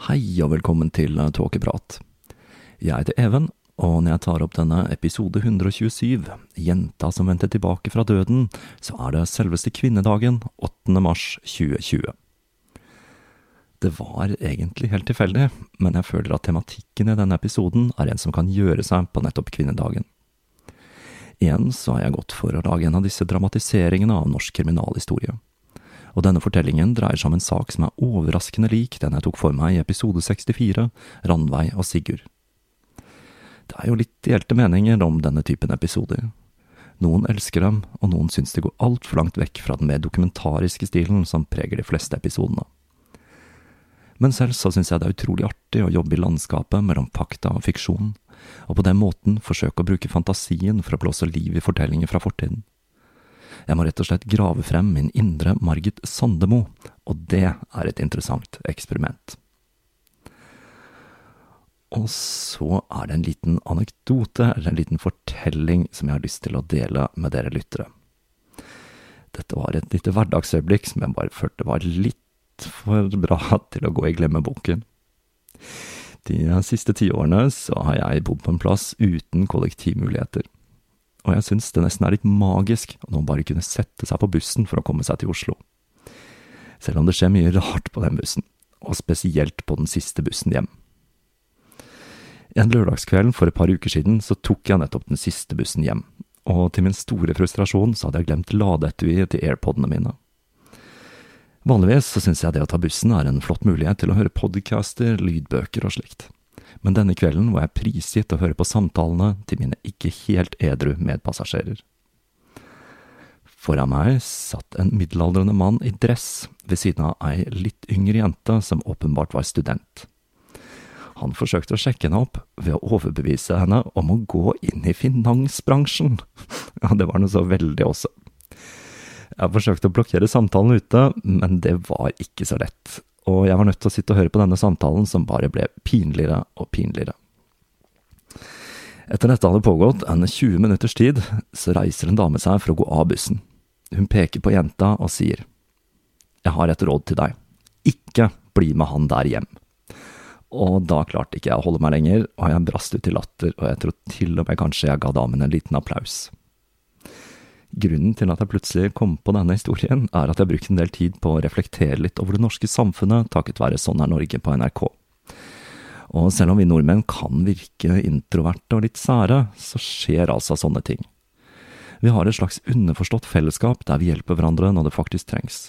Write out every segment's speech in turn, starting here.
Hei og velkommen til Tåkeprat. Jeg heter Even, og når jeg tar opp denne episode 127, Jenta som vendte tilbake fra døden, så er det selveste kvinnedagen, 8. mars 2020. Det var egentlig helt tilfeldig, men jeg føler at tematikken i denne episoden er en som kan gjøre seg på nettopp kvinnedagen. Igjen så har jeg gått for å lage en av disse dramatiseringene av norsk kriminalhistorie og denne fortellingen dreier seg om en sak som er overraskende lik den jeg tok for meg i episode 64, Randveig og Sigurd. Det er jo litt delte meninger om denne typen episoder. Noen elsker dem, og noen syns det går altfor langt vekk fra den mer dokumentariske stilen som preger de fleste episodene. Men selv så syns jeg det er utrolig artig å jobbe i landskapet mellom fakta og fiksjon, og på den måten forsøke å bruke fantasien for å blåse liv i fortellinger fra fortiden. Jeg må rett og slett grave frem min indre Margit Sandemo, og det er et interessant eksperiment. Og så er det en liten anekdote, eller en liten fortelling, som jeg har lyst til å dele med dere lyttere. Dette var et lite hverdagsøyeblikk som jeg bare følte var litt for bra til å gå i glemmeboken. De siste tiårene så har jeg bodd på en plass uten kollektivmuligheter og jeg syns det nesten er litt magisk at noen bare kunne sette seg på bussen for å komme seg til Oslo. Selv om det skjer mye rart på den bussen, og spesielt på den siste bussen hjem. En lørdagskveld for et par uker siden så tok jeg nettopp den siste bussen hjem, og til min store frustrasjon så hadde jeg glemt ladeetuiet til airpodene mine. Vanligvis så syns jeg det å ta bussen er en flott mulighet til å høre podcaster, lydbøker og slikt men denne kvelden var jeg prisgitt å høre på samtalene til mine ikke helt edru medpassasjerer. Foran meg satt en middelaldrende mann i dress ved siden av ei litt yngre jente som åpenbart var student. Han forsøkte å sjekke henne opp ved å overbevise henne om å gå inn i finansbransjen. Ja, det var noe så veldig også. Jeg forsøkte å blokkere samtalen ute, men det var ikke så lett, og jeg var nødt til å sitte og høre på denne samtalen, som bare ble pinligere og pinligere. Etter dette hadde pågått en 20 minutters tid, så reiser en dame seg for å gå av bussen. Hun peker på jenta og sier, Jeg har et råd til deg. Ikke bli med han der hjem. Og da klarte ikke jeg å holde meg lenger, og jeg brast ut i latter, og jeg tror til og med kanskje jeg ga damen en liten applaus. Grunnen til at jeg plutselig kom på denne historien, er at jeg har brukt en del tid på å reflektere litt over det norske samfunnet takket være Sånn er Norge på NRK. Og selv om vi nordmenn kan virke introverte og litt sære, så skjer altså sånne ting. Vi har et slags underforstått fellesskap der vi hjelper hverandre når det faktisk trengs.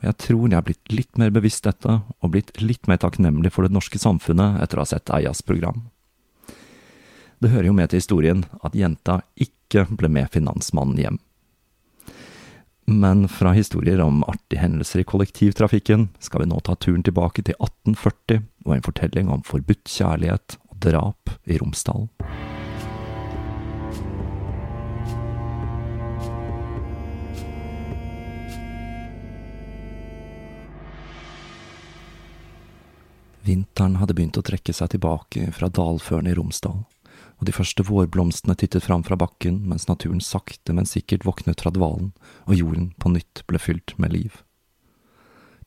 Og jeg tror jeg har blitt litt mer bevisst dette, og blitt litt mer takknemlig for det norske samfunnet etter å ha sett Eias program. Det hører jo med til historien at jenta ikke ble med finansmannen hjem. Men fra historier om artige hendelser i kollektivtrafikken skal vi nå ta turen tilbake til 1840 og en fortelling om forbudt kjærlighet og drap i Romsdal. Vinteren hadde begynt å trekke seg tilbake fra dalførene i Romsdal, og de første vårblomstene tittet fram fra bakken mens naturen sakte, men sikkert våknet fra dvalen og jorden på nytt ble fylt med liv.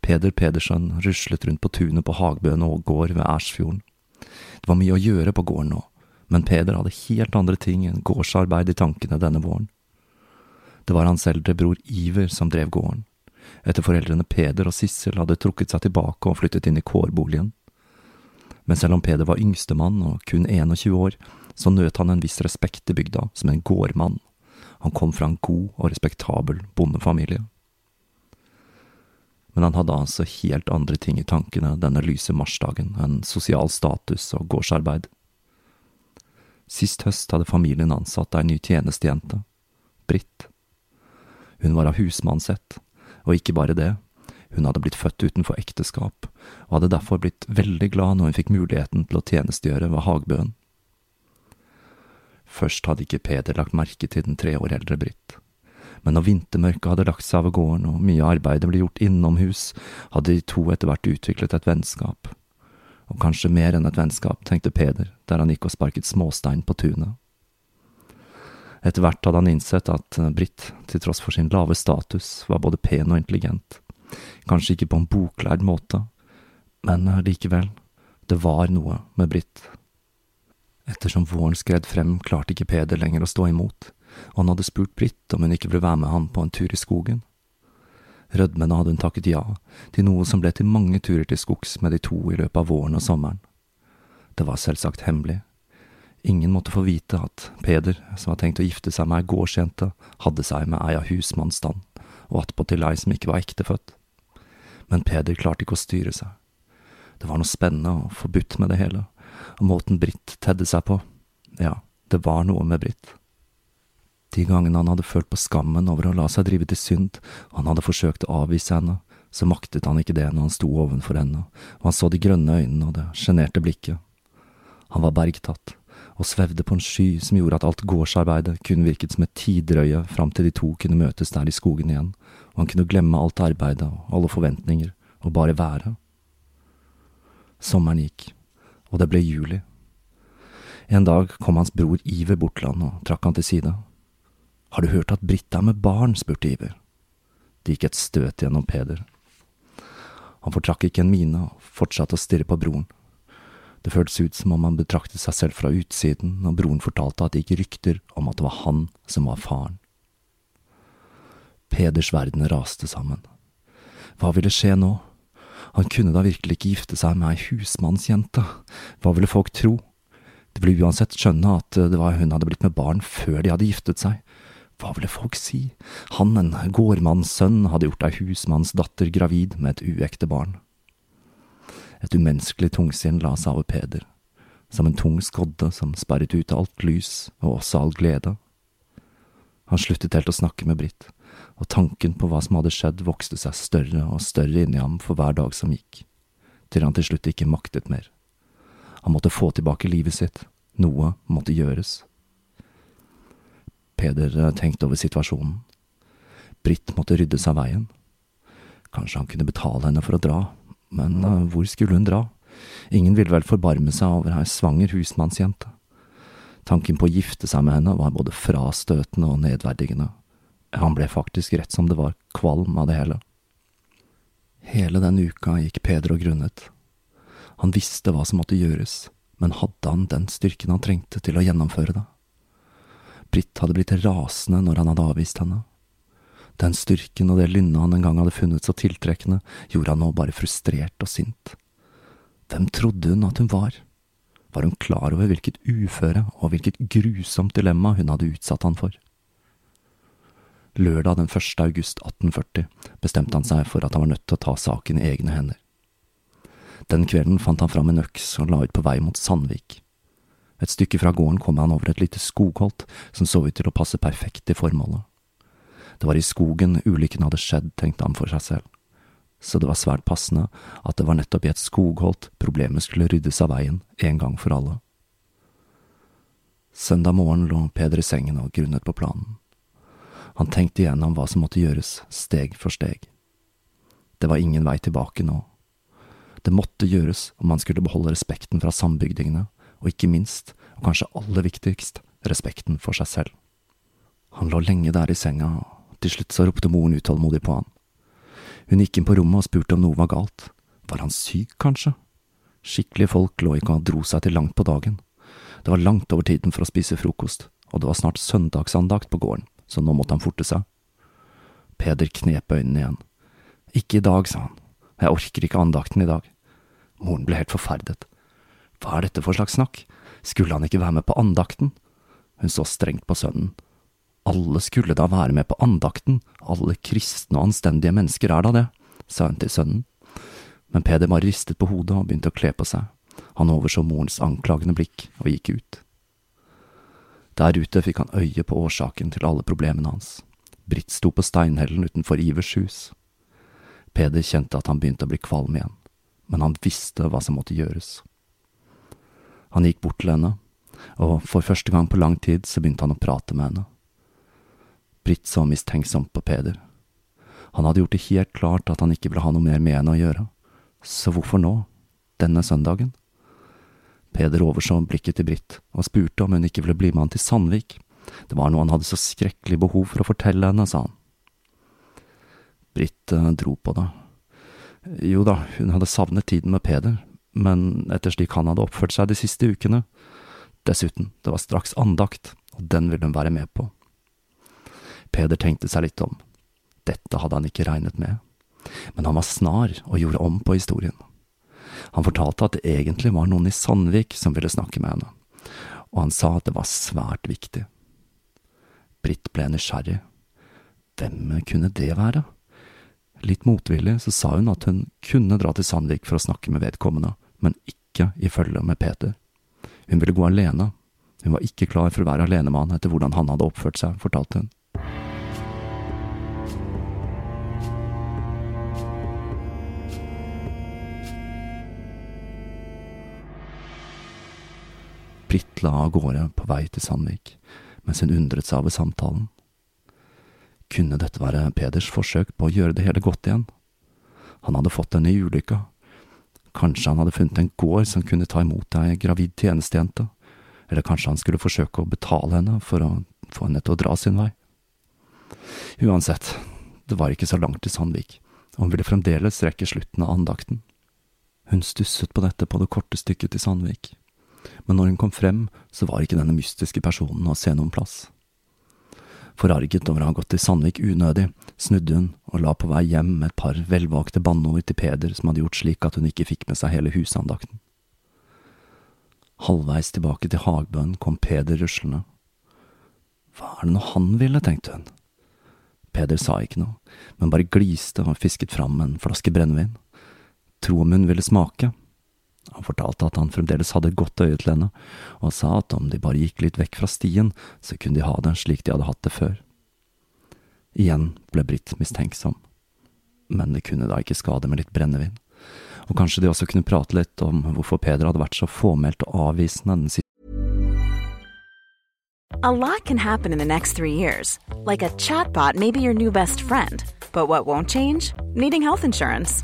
Peder Pedersen ruslet rundt på tunet på Hagbøen og gård ved Ersfjorden. Det var mye å gjøre på gården nå, men Peder hadde helt andre ting enn gårdsarbeid i tankene denne våren. Det var hans eldre bror Iver som drev gården, etter foreldrene Peder og Sissel hadde trukket seg tilbake og flyttet inn i kårboligen. Men selv om Peder var yngstemann og kun 21 år, så nøt han en viss respekt i bygda som en gårdmann. Han kom fra en god og respektabel bondefamilie. Men han hadde altså helt andre ting i tankene denne lyse marsdagen enn sosial status og gårdsarbeid. Sist høst hadde familien ansatt ei ny tjenestejente, Britt. Hun var av husmannsett, og ikke bare det, hun hadde blitt født utenfor ekteskap, og hadde derfor blitt veldig glad når hun fikk muligheten til å tjenestegjøre ved Hagbøen. Først hadde ikke Peder lagt merke til den tre år eldre Britt. Men når vintermørket hadde lagt seg over gården og mye av arbeidet ble gjort innomhus, hadde de to etter hvert utviklet et vennskap. Og kanskje mer enn et vennskap, tenkte Peder der han gikk og sparket småstein på tunet. Etter hvert hadde han innsett at Britt, til tross for sin lave status, var både pen og intelligent. Kanskje ikke på en boklærd måte, men likevel, det var noe med Britt. Ettersom våren skred frem, klarte ikke Peder lenger å stå imot, og han hadde spurt Britt om hun ikke ville være med han på en tur i skogen. Rødmende hadde hun takket ja, til noe som ble til mange turer til skogs med de to i løpet av våren og sommeren. Det var selvsagt hemmelig. Ingen måtte få vite at Peder, som hadde tenkt å gifte seg med ei gårdsjente, hadde seg med ei av husmannsstand, og attpåtil ei som ikke var ektefødt men Peder klarte ikke å styre seg. Det var noe spennende og forbudt med det hele, og måten Britt tedde seg på, ja, det var noe med Britt. De gangene han hadde følt på skammen over å la seg drive til synd, og han hadde forsøkt å avvise henne, så maktet han ikke det når han sto ovenfor henne, og han så de grønne øynene og det sjenerte blikket. Han var bergtatt, og svevde på en sky som gjorde at alt gårdsarbeidet kun virket som et tidrøye fram til de to kunne møtes der i skogen igjen, og han kunne glemme alt arbeidet og alle forventninger og bare være. Sommeren gikk, og det ble juli. En dag kom hans bror Iver han og trakk han til side. Har du hørt at Britta er med barn? spurte Iver. Det gikk et støt gjennom Peder. Han fortrakk ikke en mine og fortsatte å stirre på broren. Det føltes ut som om han betraktet seg selv fra utsiden når broren fortalte at det gikk rykter om at det var han som var faren. Peders verden raste sammen. Hva ville skje nå? Han kunne da virkelig ikke gifte seg med ei husmannsjente. Hva ville folk tro? De ville uansett skjønne at det var hun hadde blitt med barn før de hadde giftet seg. Hva ville folk si? Han, en gårdmannssønn, hadde gjort ei husmannsdatter gravid med et uekte barn. Et umenneskelig tungsinn la seg over Peder, som en tung skodde som sperret ut alt lys og også all glede. Han sluttet helt å snakke med Britt og tanken på hva som hadde skjedd, vokste seg større og større inni ham for hver dag som gikk, til han til slutt ikke maktet mer. Han måtte få tilbake livet sitt, noe måtte gjøres. Peder eh, tenkte over situasjonen. Britt måtte rydde seg veien. Kanskje han kunne betale henne for å dra, Men uh, hvor skulle hun dra? Ingen ville vel forbarme seg over ei svanger husmannsjente. Tanken på å gifte seg med henne var både frastøtende og nedverdigende. Han ble faktisk rett som det var kvalm av det hele. Hele den uka gikk Peder og grunnet. Han visste hva som måtte gjøres, men hadde han den styrken han trengte til å gjennomføre det? Britt hadde blitt rasende når han hadde avvist henne. Den styrken og det lynnet han en gang hadde funnet så tiltrekkende, gjorde han nå bare frustrert og sint. Hvem trodde hun at hun var? Var hun klar over hvilket uføre og hvilket grusomt dilemma hun hadde utsatt han for? Lørdag den 1. august 1840 bestemte han seg for at han var nødt til å ta saken i egne hender. Den kvelden fant han fram en øks og la ut på vei mot Sandvik. Et stykke fra gården kom han over et lite skogholt som så ut til å passe perfekt i formålet. Det var i skogen ulykken hadde skjedd, tenkte han for seg selv, så det var svært passende at det var nettopp i et skogholt problemet skulle ryddes av veien en gang for alle. Søndag morgen lå Peder i sengen og grunnet på planen. Han tenkte igjennom hva som måtte gjøres, steg for steg. Det var ingen vei tilbake nå. Det måtte gjøres om han skulle beholde respekten fra sambygdingene, og ikke minst, og kanskje aller viktigst, respekten for seg selv. Han lå lenge der i senga, og til slutt så ropte moren utålmodig på han. Hun gikk inn på rommet og spurte om noe var galt. Var han syk, kanskje? Skikkelige folk lå ikke og dro seg til langt på dagen. Det var langt over tiden for å spise frokost, og det var snart søndagsandakt på gården, så nå måtte han forte seg. Peder knep øynene igjen. Ikke i dag, sa han. Jeg orker ikke andakten i dag. Moren ble helt forferdet. Hva er dette for slags snakk? Skulle han ikke være med på andakten? Hun så strengt på sønnen. Alle skulle da være med på andakten, alle kristne og anstendige mennesker er da det, sa hun til sønnen. Men Peder bare ristet på hodet og begynte å kle på seg. Han overså morens anklagende blikk og gikk ut. Der ute fikk han øye på årsaken til alle problemene hans. Britt sto på steinhellen utenfor Ivers hus. Peder kjente at han begynte å bli kvalm igjen, men han visste hva som måtte gjøres. Han gikk bort til henne, og for første gang på lang tid så begynte han å prate med henne. Britt så mistenksomt på Peder. Han hadde gjort det helt klart at han ikke ville ha noe mer med henne å gjøre, så hvorfor nå, denne søndagen? Peder overså blikket til Britt og spurte om hun ikke ville bli med han til Sandvik. Det var noe han hadde så skrekkelig behov for å fortelle henne, sa han. Britt eh, dro på det. Jo da, hun hadde savnet tiden med Peder, men etter slik han hadde oppført seg de siste ukene. Dessuten, det var straks andakt, og den ville hun være med på. Peder tenkte seg litt om. Dette hadde han ikke regnet med, men han var snar og gjorde om på historien. Han fortalte at det egentlig var noen i Sandvik som ville snakke med henne, og han sa at det var svært viktig. Britt ble nysgjerrig. Hvem kunne det være? Litt motvillig så sa hun at hun kunne dra til Sandvik for å snakke med vedkommende, men ikke i følge med Peter. Hun ville gå alene. Hun var ikke klar for å være alenemann etter hvordan han hadde oppført seg, fortalte hun. Britt la av gårde på vei til Sandvik, mens hun undret seg over samtalen. Kunne dette være Peders forsøk på å gjøre det hele godt igjen? Han hadde fått henne i ulykka, Kanskje han hadde funnet en gård som kunne ta imot ei gravid tjenestejente, eller kanskje han skulle forsøke å betale henne for å få henne til å dra sin vei. Uansett, det var ikke så langt til Sandvik, og hun ville fremdeles rekke slutten av andakten. Hun stusset på dette på det korte stykket til Sandvik, men når hun kom frem, så var ikke denne mystiske personen å se noen plass. Forarget over å ha gått til Sandvik unødig, snudde hun og la på vei hjem med et par velvalgte banneord til Peder som hadde gjort slik at hun ikke fikk med seg hele husandakten. Halvveis tilbake til Hagbøen kom Peder ruslende. Hva er det nå han ville, tenkte hun. Peder sa ikke noe, men bare gliste og fisket fram en flaske brennevin. Tro om hun ville smake. Han fortalte at han fremdeles hadde et godt øye til henne, og sa at om de bare gikk litt vekk fra stien, så kunne de ha det slik de hadde hatt det før. Igjen ble Britt mistenksom, men det kunne da ikke skade med litt brennevin, og kanskje de også kunne prate litt om hvorfor Peder hadde vært så fåmælt og avvisende den siste A lot can happen in the next three years. Like a chatbot may be your new best friend. But what won't change? Needing health insurance.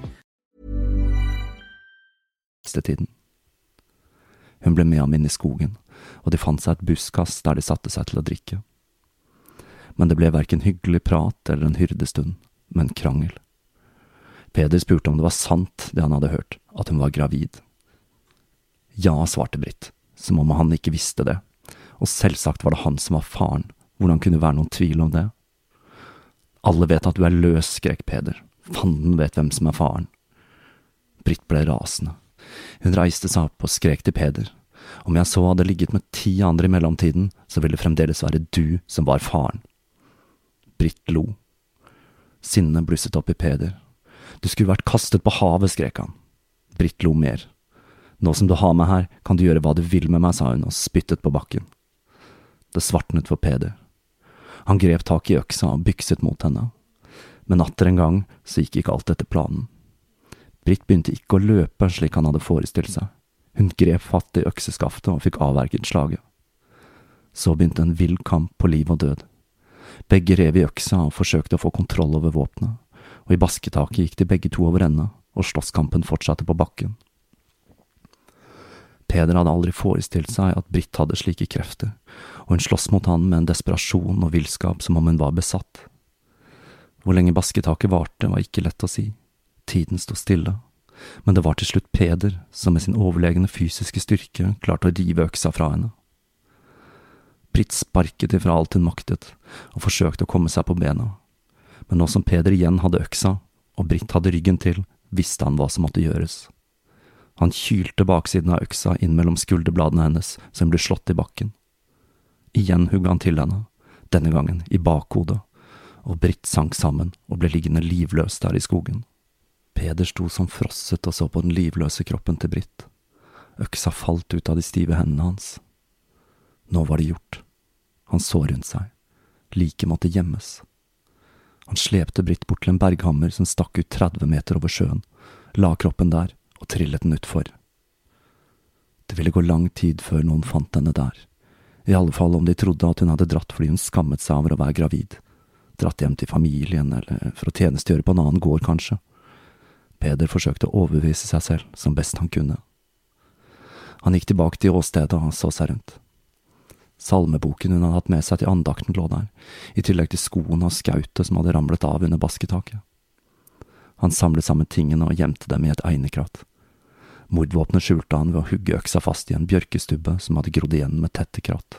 siste. Hun ble med ham inn i skogen, og de fant seg et buskas der de satte seg til å drikke. Men det ble verken hyggelig prat eller en hyrdestund, men krangel. Peder spurte om det var sant det han hadde hørt, at hun var gravid. Ja, svarte Britt, som om han ikke visste det, og selvsagt var det han som var faren, hvordan kunne det være noen tvil om det? Alle vet at du er løs, skrek Peder, fanden vet hvem som er faren. Britt ble rasende. Hun reiste seg opp og skrek til Peder. Om jeg så hadde ligget med ti andre i mellomtiden, så ville det fremdeles være du som var faren. Britt lo. Sinnet blusset opp i Peder. Du skulle vært kastet på havet, skrek han. Britt lo mer. Nå som du har meg her, kan du gjøre hva du vil med meg, sa hun og spyttet på bakken. Det svartnet for Peder. Han grep tak i øksa og bykset mot henne. Men atter en gang så gikk ikke alt etter planen. Britt begynte ikke å løpe slik han hadde forestilt seg. Hun grep fatt i økseskaftet og fikk avverget slaget. Så begynte en vill kamp på liv og død. Begge rev i øksa og forsøkte å få kontroll over våpenet, og i basketaket gikk de begge to over ende, og slåsskampen fortsatte på bakken. Peder hadde aldri forestilt seg at Britt hadde slike krefter, og hun sloss mot han med en desperasjon og villskap som om hun var besatt. Hvor lenge basketaket varte, var ikke lett å si. Tiden sto stille, men det var til slutt Peder som med sin overlegne fysiske styrke klarte å rive øksa fra henne. Britt sparket ifra alt hun maktet, og forsøkte å komme seg på bena, men nå som Peder igjen hadde øksa, og Britt hadde ryggen til, visste han hva som måtte gjøres. Han kylte baksiden av øksa inn mellom skulderbladene hennes, hun ble slått i bakken. Igjen hugga han til henne, denne gangen i bakhodet, og Britt sank sammen og ble liggende livløs der i skogen. Peder sto som frosset og så på den livløse kroppen til Britt. Øksa falt ut av de stive hendene hans. Nå var det gjort. Han så rundt seg. Liket måtte gjemmes. Han slepte Britt bort til en berghammer som stakk ut 30 meter over sjøen, la kroppen der og trillet den utfor. Det ville gå lang tid før noen fant henne der, i alle fall om de trodde at hun hadde dratt fordi hun skammet seg over å være gravid, dratt hjem til familien eller for å tjenestegjøre på en annen gård, kanskje. Peder forsøkte å overbevise seg selv som best han kunne. Han gikk tilbake til åstedet og så seg rundt. Salmeboken hun hadde hatt med seg til andakten lå der, i tillegg til skoene og skautet som hadde ramlet av under basketaket. Han samlet sammen tingene og gjemte dem i et einekrat. Mordvåpenet skjulte han ved å hugge øksa fast i en bjørkestubbe som hadde grodd igjen med tette kratt.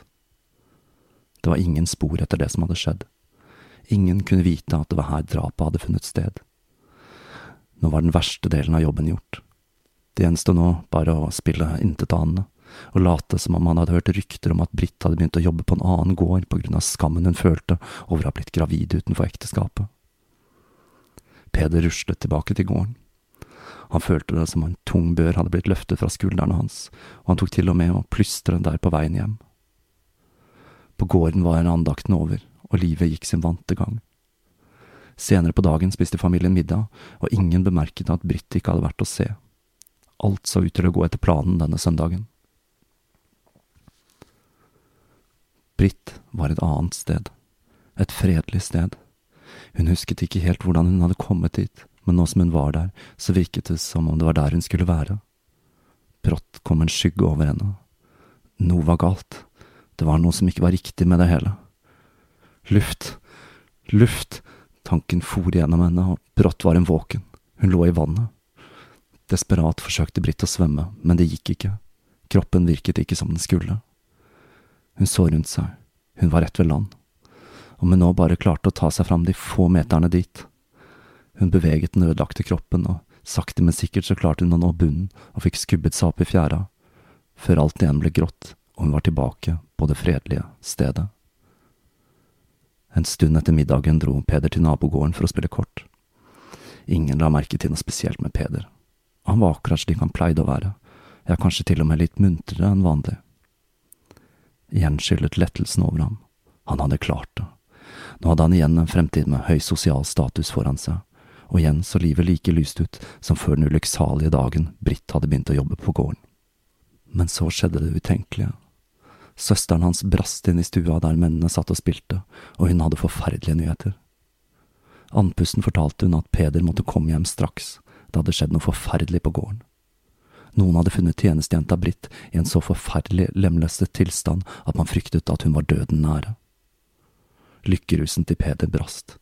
Det var ingen spor etter det som hadde skjedd. Ingen kunne vite at det var her drapet hadde funnet sted. Nå var den verste delen av jobben gjort. Det gjensto nå bare å spille intetanende, og late som om han hadde hørt rykter om at Britt hadde begynt å jobbe på en annen gård på grunn av skammen hun følte over å ha blitt gravid utenfor ekteskapet. Peder ruslet tilbake til gården. Han følte det som om en tung bør hadde blitt løftet fra skuldrene hans, og han tok til og med å plystre der på veien hjem. På gården var andakten over, og livet gikk sin vante gang. Senere på dagen spiste familien middag, og ingen bemerket at Britt ikke hadde vært å se. Alt så ut til å gå etter planen denne søndagen. Britt var et annet sted, et fredelig sted. Hun husket ikke helt hvordan hun hadde kommet dit, men nå som hun var der, så virket det som om det var der hun skulle være. Brått kom en skygge over henne. Noe var galt, det var noe som ikke var riktig med det hele. Luft, luft, Tanken for gjennom henne, og brått var hun våken. Hun lå i vannet. Desperat forsøkte Britt å svømme, men det gikk ikke. Kroppen virket ikke som den skulle. Hun så rundt seg, hun var rett ved land, om hun nå bare klarte å ta seg fram de få meterne dit. Hun beveget den ødelagte kroppen, og sakte, men sikkert så klarte hun å nå bunnen og fikk skubbet seg opp i fjæra, før alt igjen ble grått og hun var tilbake på det fredelige stedet. En stund etter middagen dro Peder til nabogården for å spille kort. Ingen la merke til noe spesielt med Peder. Han var akkurat slik han pleide å være, ja, kanskje til og med litt muntrere enn vanlig. Igjen skyllet lettelsen over ham. Han hadde klart det. Nå hadde han igjen en fremtid med høy sosial status foran seg, og igjen så livet like lyst ut som før den ulykksalige dagen Britt hadde begynt å jobbe på gården. Men så skjedde det utenkelige. Søsteren hans brast inn i stua der mennene satt og spilte, og hun hadde forferdelige nyheter. Andpusten fortalte hun at Peder måtte komme hjem straks, det hadde skjedd noe forferdelig på gården. Noen hadde funnet tjenestejenta Britt i en så forferdelig lemlestet tilstand at man fryktet at hun var døden nære. Lykkerusen til Peder brast.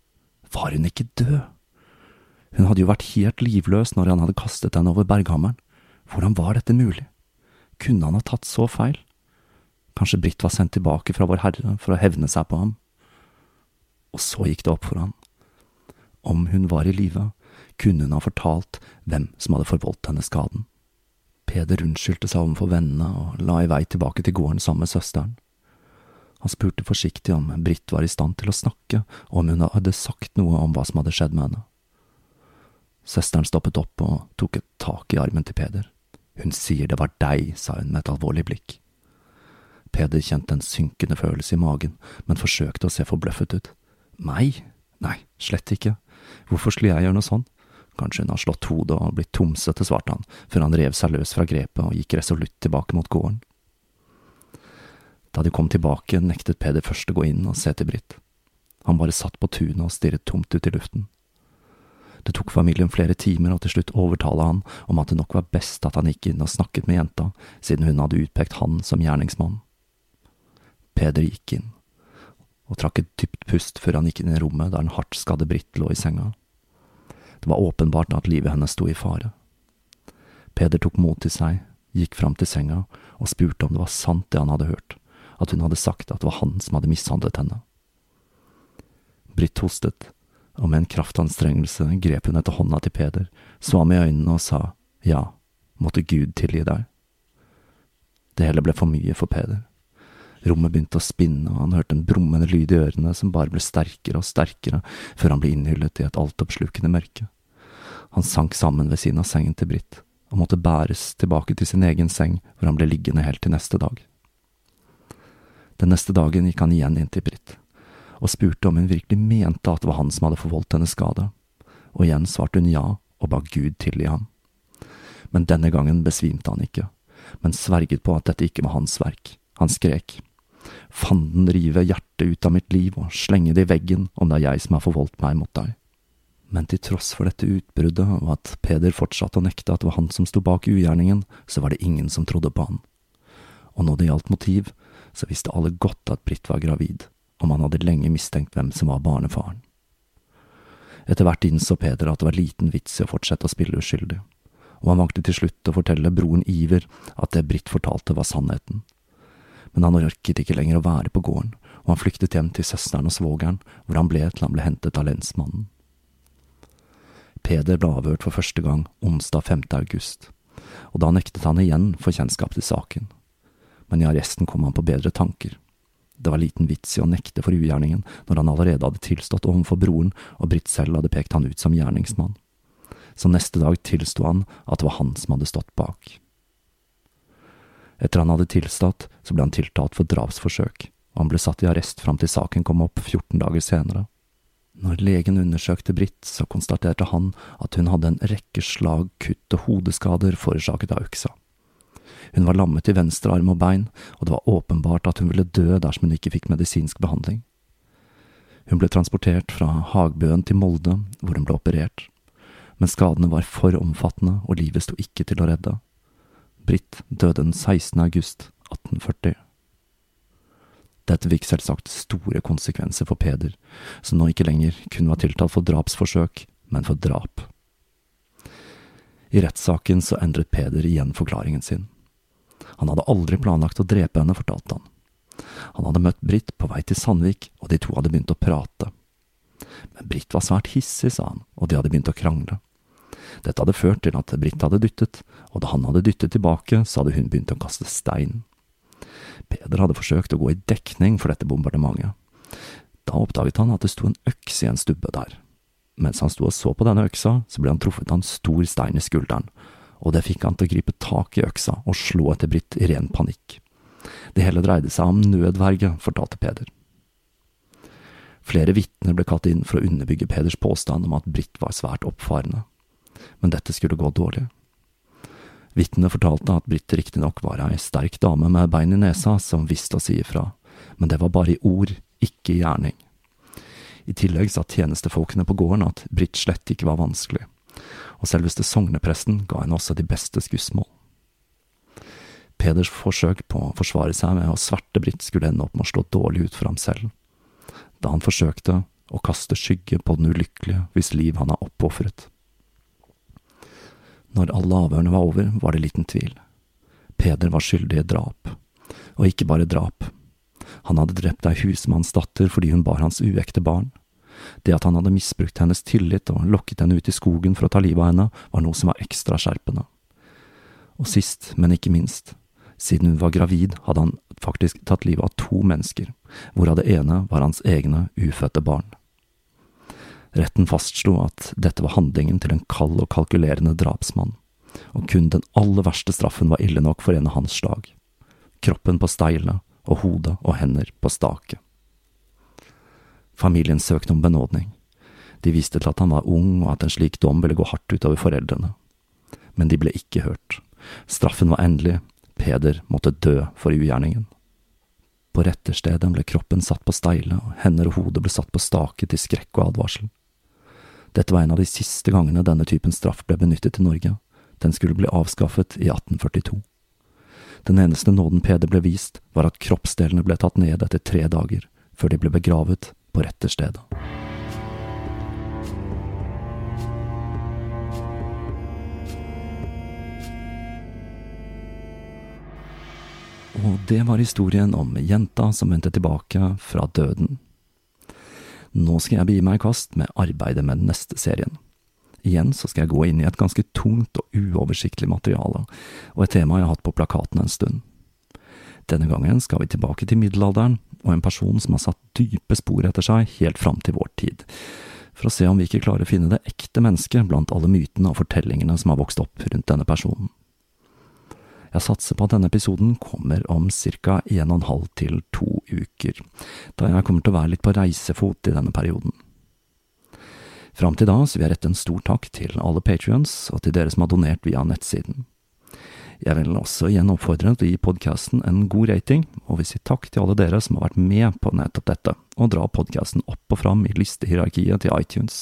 Var hun ikke død? Hun hadde jo vært helt livløs når han hadde kastet henne over berghammeren. Hvordan var dette mulig? Kunne han ha tatt så feil? Kanskje Britt var sendt tilbake fra Vår Herre for å hevne seg på ham? Og så gikk det opp for han. Om hun var i live, kunne hun ha fortalt hvem som hadde forvoldt henne skaden. Peder unnskyldte seg overfor vennene og la i vei tilbake til gården sammen med søsteren. Han spurte forsiktig om Britt var i stand til å snakke, og om hun hadde sagt noe om hva som hadde skjedd med henne. Søsteren stoppet opp og tok et tak i armen til Peder. Hun sier det var deg, sa hun med et alvorlig blikk. Peder kjente en synkende følelse i magen, men forsøkte å se forbløffet ut. Meg? Nei, slett ikke. Hvorfor skulle jeg gjøre noe sånn? Kanskje hun har slått hodet og blitt tomsete, svarte han, før han rev seg løs fra grepet og gikk resolutt tilbake mot gården. Da de kom tilbake, nektet Peder først å gå inn og se til Britt. Han bare satt på tunet og stirret tomt ut i luften. Det tok familien flere timer å til slutt overtale han om at det nok var best at han gikk inn og snakket med jenta, siden hun hadde utpekt han som gjerningsmann. Peder gikk inn, og trakk et dypt pust før han gikk inn i rommet der den hardt skadde Britt lå i senga. Det var åpenbart at livet hennes sto i fare. Peder tok mot til seg, gikk fram til senga og spurte om det var sant det han hadde hørt, at hun hadde sagt at det var han som hadde mishandlet henne. Britt hostet, og med en kraftanstrengelse grep hun etter hånda til Peder, så ham i øynene og sa ja, måtte Gud tilgi deg. Det hele ble for mye for Peder. Rommet begynte å spinne, og han hørte en brummende lyd i ørene som bare ble sterkere og sterkere før han ble innhyllet i et altoppslukende mørke. Han sank sammen ved siden av sengen til Britt, og måtte bæres tilbake til sin egen seng, hvor han ble liggende helt til neste dag. Den neste dagen gikk han igjen inn til Britt, og spurte om hun virkelig mente at det var han som hadde forvoldt henne skade, og igjen svarte hun ja og ba Gud tilgi ham. Men denne gangen besvimte han ikke, men sverget på at dette ikke var hans verk. Han skrek. Fanden rive hjertet ut av mitt liv og slenge det i veggen om det er jeg som har forvoldt meg mot deg. Men til tross for dette utbruddet og at Peder fortsatte å nekte at det var han som sto bak ugjerningen, så var det ingen som trodde på han. Og når det gjaldt motiv, så visste alle godt at Britt var gravid, og man hadde lenge mistenkt hvem som var barnefaren. Etter hvert innså Peder at det var liten vits i å fortsette å spille uskyldig, og han valgte til slutt å fortelle broren Iver at det Britt fortalte var sannheten men han orket ikke lenger å være på gården, og han flyktet hjem til søsteren og svogeren, hvor han ble til han ble hentet av lensmannen. Peder ble avhørt for første gang onsdag 5. august, og da nektet han igjen for kjennskap til saken. Men i arresten kom han på bedre tanker. Det var liten vits i å nekte for ugjerningen når han allerede hadde tilstått overfor broren og Britt selv hadde pekt han ut som gjerningsmann. Så neste dag tilsto han at det var han som hadde stått bak. Etter han hadde tilstått, så ble han tiltalt for drapsforsøk, og han ble satt i arrest fram til saken kom opp 14 dager senere. Når legen undersøkte Britt, så konstaterte han at hun hadde en rekke slag, kutt og hodeskader forårsaket av øksa. Hun var lammet i venstre arm og bein, og det var åpenbart at hun ville dø dersom hun ikke fikk medisinsk behandling. Hun ble transportert fra Hagbøen til Molde, hvor hun ble operert, men skadene var for omfattende og livet sto ikke til å redde. Britt døde den 16. august 1840. Dette fikk selvsagt store konsekvenser for Peder, som nå ikke lenger kun var tiltalt for drapsforsøk, men for drap. I rettssaken så endret Peder igjen forklaringen sin. Han hadde aldri planlagt å drepe henne, fortalte han. Han hadde møtt Britt på vei til Sandvik, og de to hadde begynt å prate. Men Britt var svært hissig, sa han, og de hadde begynt å krangle. Dette hadde ført til at Britt hadde dyttet, og da han hadde dyttet tilbake, så hadde hun begynt å kaste stein. Peder hadde forsøkt å gå i dekning for dette bombardementet. Da oppdaget han at det sto en øks i en stubbe der. Mens han sto og så på denne øksa, så ble han truffet av en stor stein i skulderen, og det fikk han til å gripe tak i øksa og slå etter Britt i ren panikk. Det hele dreide seg om nødverge, fortalte Peder. Flere vitner ble kalt inn for å underbygge Peders påstand om at Britt var svært oppfarende, men dette skulle gå dårlig. Vitnet fortalte at Britt riktignok var ei sterk dame med bein i nesa som visste å si ifra, men det var bare i ord, ikke i gjerning. I tillegg sa tjenestefolkene på gården at Britt slett ikke var vanskelig, og selveste sognepresten ga henne også de beste skussmål. Peders forsøk på å forsvare seg med å sverte Britt skulle ende opp med å slå dårlig ut for ham selv, da han forsøkte å kaste skygge på den ulykkelige hvis liv han har oppofret. Når alle avhørene var over, var det liten tvil. Peder var skyldig i drap. Og ikke bare drap. Han hadde drept ei husmannsdatter fordi hun bar hans uekte barn. Det at han hadde misbrukt hennes tillit og lokket henne ut i skogen for å ta livet av henne, var noe som var ekstra skjerpende. Og sist, men ikke minst, siden hun var gravid, hadde han faktisk tatt livet av to mennesker, hvorav det ene var hans egne ufødte barn. Retten fastslo at dette var handlingen til en kald og kalkulerende drapsmann, og kun den aller verste straffen var ille nok for en av hans slag. Kroppen på steilet og hodet og hender på stake. Familien søkte om benådning. De viste til at han var ung og at en slik dom ville gå hardt utover foreldrene. Men de ble ikke hørt. Straffen var endelig, Peder måtte dø for ugjerningen. På retterstedet ble kroppen satt på steile, og hender og hode ble satt på stake til skrekk og advarsel. Dette var en av de siste gangene denne typen straff ble benyttet i Norge. Den skulle bli avskaffet i 1842. Den eneste nåden Peder ble vist, var at kroppsdelene ble tatt ned etter tre dager, før de ble begravet på retterstedet. Og det var historien om jenta som vendte tilbake fra døden. Nå skal jeg begi meg i kast med arbeidet med den neste serien. Igjen så skal jeg gå inn i et ganske tungt og uoversiktlig materiale, og et tema jeg har hatt på plakaten en stund. Denne gangen skal vi tilbake til middelalderen, og en person som har satt dype spor etter seg helt fram til vår tid, for å se om vi ikke klarer å finne det ekte mennesket blant alle mytene og fortellingene som har vokst opp rundt denne personen. Jeg satser på at denne episoden kommer om ca. en og en halv til 2 uker, da jeg kommer til å være litt på reisefot i denne perioden. Fram til da så vil jeg rette en stor takk til alle patrions og til dere som har donert via nettsiden. Jeg vil også igjen oppfordre til å gi podkasten en god rating, og vil si takk til alle dere som har vært med på nettopp dette, og dra podkasten opp og fram i listehierarkiet til iTunes.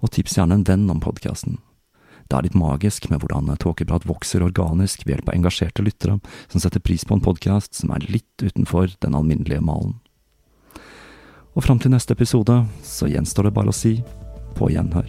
Og tips gjerne en venn om podkasten. Det er litt magisk med hvordan Tåkeprat vokser organisk ved hjelp av engasjerte lyttere som setter pris på en podkast som er litt utenfor den alminnelige malen. Og fram til neste episode så gjenstår det bare å si på gjenhør.